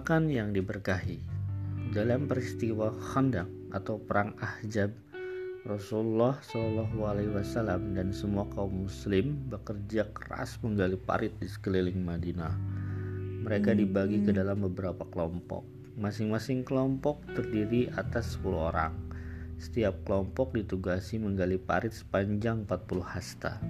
Makan yang diberkahi dalam peristiwa Khandaq atau perang Ahzab Rasulullah Shallallahu Alaihi Wasallam dan semua kaum Muslim bekerja keras menggali parit di sekeliling Madinah. Mereka dibagi ke dalam beberapa kelompok. Masing-masing kelompok terdiri atas 10 orang. Setiap kelompok ditugasi menggali parit sepanjang 40 hasta.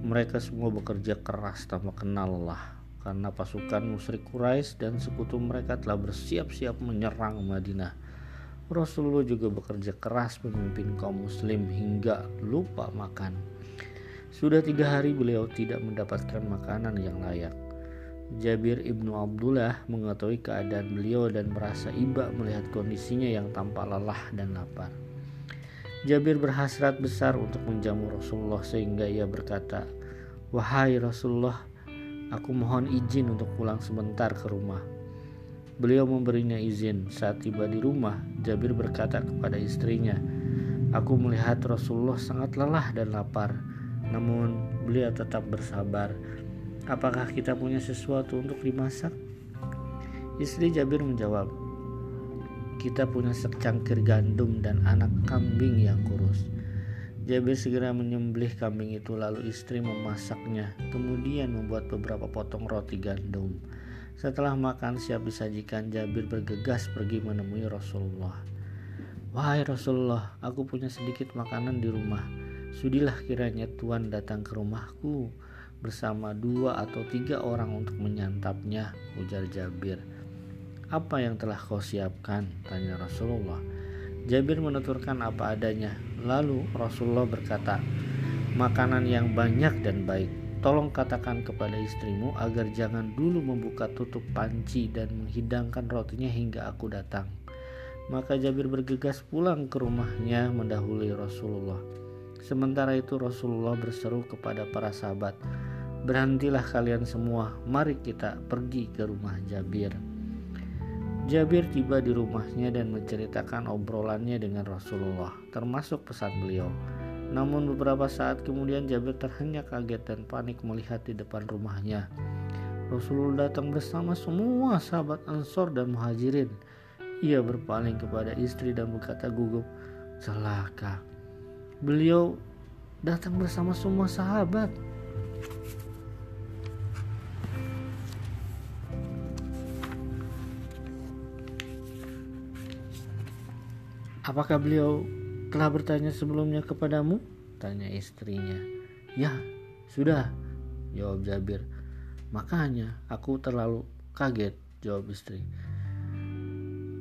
Mereka semua bekerja keras tanpa kenal lelah karena pasukan musyrik Quraisy dan sekutu mereka telah bersiap-siap menyerang Madinah. Rasulullah juga bekerja keras memimpin kaum muslim hingga lupa makan. Sudah tiga hari beliau tidak mendapatkan makanan yang layak. Jabir ibnu Abdullah mengetahui keadaan beliau dan merasa iba melihat kondisinya yang tampak lelah dan lapar. Jabir berhasrat besar untuk menjamu Rasulullah sehingga ia berkata, Wahai Rasulullah, aku mohon izin untuk pulang sebentar ke rumah. Beliau memberinya izin. Saat tiba di rumah, Jabir berkata kepada istrinya, "Aku melihat Rasulullah sangat lelah dan lapar, namun beliau tetap bersabar. Apakah kita punya sesuatu untuk dimasak?" Istri Jabir menjawab, "Kita punya secangkir gandum dan anak kambing yang kurus." Jabir segera menyembelih kambing itu lalu istri memasaknya, kemudian membuat beberapa potong roti gandum. Setelah makan siap disajikan, Jabir bergegas pergi menemui Rasulullah. Wahai Rasulullah, aku punya sedikit makanan di rumah. Sudilah kiranya Tuhan datang ke rumahku bersama dua atau tiga orang untuk menyantapnya, ujar Jabir. Apa yang telah kau siapkan? Tanya Rasulullah. Jabir menuturkan apa adanya. Lalu Rasulullah berkata, makanan yang banyak dan baik Tolong katakan kepada istrimu agar jangan dulu membuka tutup panci dan menghidangkan rotinya hingga aku datang. Maka Jabir bergegas pulang ke rumahnya mendahului Rasulullah. Sementara itu Rasulullah berseru kepada para sahabat, "Berhentilah kalian semua, mari kita pergi ke rumah Jabir." Jabir tiba di rumahnya dan menceritakan obrolannya dengan Rasulullah, termasuk pesan beliau. Namun beberapa saat kemudian Jabir terhenyak kaget dan panik melihat di depan rumahnya. Rasulullah datang bersama semua sahabat Ansor dan Muhajirin. Ia berpaling kepada istri dan berkata gugup, "Celaka." Beliau datang bersama semua sahabat. Apakah beliau telah bertanya sebelumnya kepadamu? Tanya istrinya. Ya, sudah, jawab Jabir. Makanya aku terlalu kaget, jawab istri.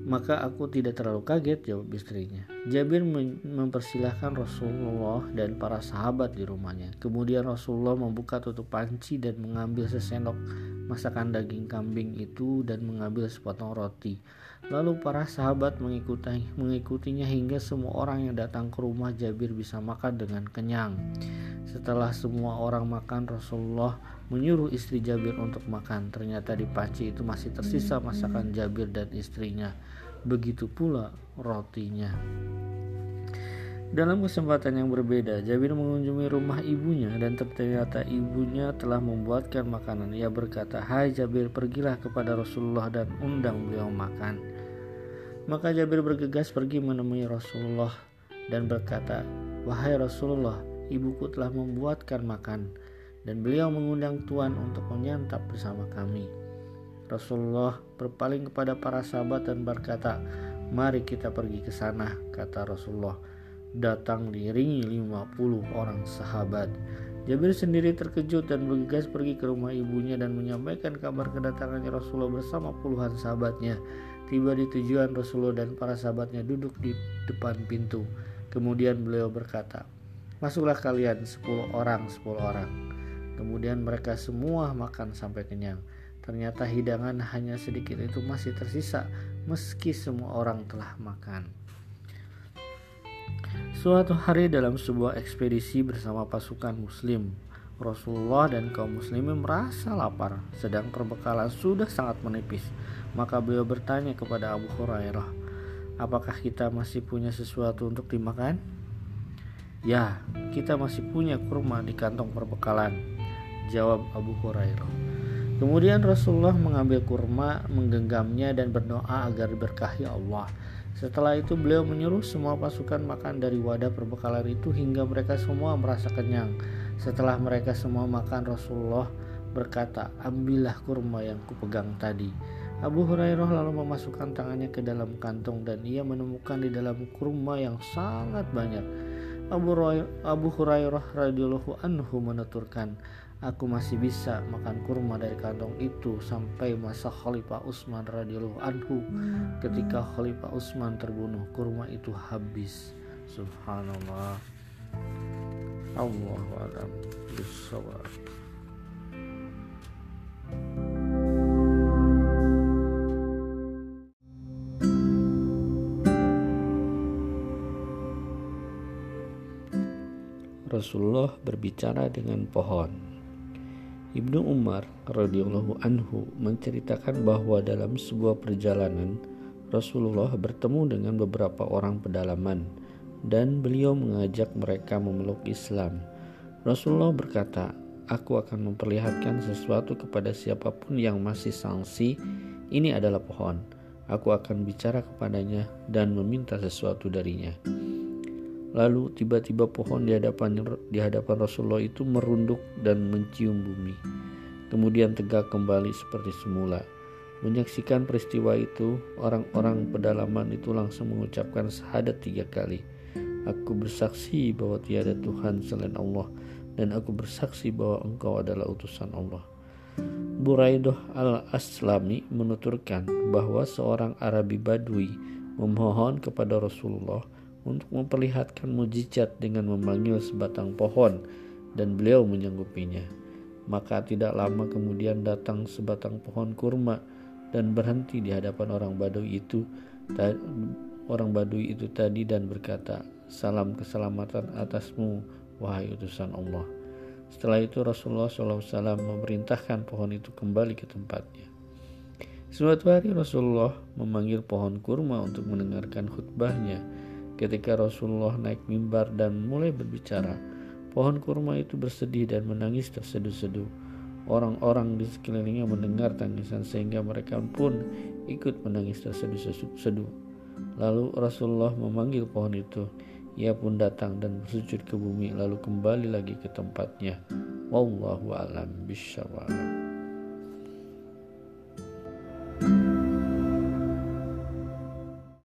Maka aku tidak terlalu kaget, jawab istrinya. Jabir mempersilahkan Rasulullah dan para sahabat di rumahnya. Kemudian Rasulullah membuka tutup panci dan mengambil sesendok masakan daging kambing itu dan mengambil sepotong roti. Lalu para sahabat mengikuti, mengikutinya hingga semua orang yang datang ke rumah Jabir bisa makan dengan kenyang. Setelah semua orang makan, Rasulullah menyuruh istri Jabir untuk makan. Ternyata di panci itu masih tersisa masakan Jabir dan istrinya. Begitu pula rotinya. Dalam kesempatan yang berbeda, Jabir mengunjungi rumah ibunya dan ternyata ibunya telah membuatkan makanan. Ia berkata, "Hai Jabir, pergilah kepada Rasulullah dan undang beliau makan." Maka Jabir bergegas pergi menemui Rasulullah dan berkata, "Wahai Rasulullah, ibuku telah membuatkan makan dan beliau mengundang Tuhan untuk menyantap bersama kami." Rasulullah berpaling kepada para sahabat dan berkata, "Mari kita pergi ke sana," kata Rasulullah. Datang diiringi 50 orang sahabat. Jabir sendiri terkejut dan bergegas pergi ke rumah ibunya dan menyampaikan kabar kedatangannya Rasulullah bersama puluhan sahabatnya. Tiba di tujuan Rasulullah dan para sahabatnya duduk di depan pintu. Kemudian beliau berkata, Masuklah kalian sepuluh orang, sepuluh orang. Kemudian mereka semua makan sampai kenyang. Ternyata hidangan hanya sedikit itu masih tersisa meski semua orang telah makan. Suatu hari dalam sebuah ekspedisi bersama pasukan muslim, Rasulullah dan kaum muslimin merasa lapar, sedang perbekalan sudah sangat menipis. Maka beliau bertanya kepada Abu Hurairah, "Apakah kita masih punya sesuatu untuk dimakan?" "Ya, kita masih punya kurma di kantong perbekalan," jawab Abu Hurairah. Kemudian Rasulullah mengambil kurma, menggenggamnya dan berdoa agar diberkahi Allah. Setelah itu beliau menyuruh semua pasukan makan dari wadah perbekalan itu hingga mereka semua merasa kenyang. Setelah mereka semua makan Rasulullah berkata, "Ambillah kurma yang kupegang tadi." Abu Hurairah lalu memasukkan tangannya ke dalam kantong dan ia menemukan di dalam kurma yang sangat banyak. Abu, Hurairah radhiyallahu anhu menuturkan, Aku masih bisa makan kurma dari kantong itu sampai masa Khalifah Utsman radhiyallahu anhu. Ketika Khalifah Utsman terbunuh, kurma itu habis. Subhanallah. Allahu a'lam. Rasulullah berbicara dengan pohon. Ibnu Umar radhiyallahu anhu menceritakan bahwa dalam sebuah perjalanan Rasulullah bertemu dengan beberapa orang pedalaman dan beliau mengajak mereka memeluk Islam. Rasulullah berkata, "Aku akan memperlihatkan sesuatu kepada siapa pun yang masih sangsi. Ini adalah pohon. Aku akan bicara kepadanya dan meminta sesuatu darinya." Lalu tiba-tiba pohon di hadapan di hadapan Rasulullah itu merunduk dan mencium bumi. Kemudian tegak kembali seperti semula. Menyaksikan peristiwa itu, orang-orang pedalaman itu langsung mengucapkan syahadat tiga kali. Aku bersaksi bahwa tiada Tuhan selain Allah dan aku bersaksi bahwa engkau adalah utusan Allah. Buraidah al-Aslami menuturkan bahwa seorang Arabi Badui memohon kepada Rasulullah untuk memperlihatkan mujizat dengan memanggil sebatang pohon dan beliau menyanggupinya. Maka tidak lama kemudian datang sebatang pohon kurma dan berhenti di hadapan orang Badui itu orang Badui itu tadi dan berkata, "Salam keselamatan atasmu wahai utusan Allah." Setelah itu Rasulullah SAW memerintahkan pohon itu kembali ke tempatnya. Suatu hari Rasulullah memanggil pohon kurma untuk mendengarkan khutbahnya Ketika Rasulullah naik mimbar dan mulai berbicara, pohon kurma itu bersedih dan menangis terseduh-seduh. Orang-orang di sekelilingnya mendengar tangisan sehingga mereka pun ikut menangis terseduh-seduh. Lalu Rasulullah memanggil pohon itu. Ia pun datang dan bersujud ke bumi lalu kembali lagi ke tempatnya. Wallahu a'lam bishawab.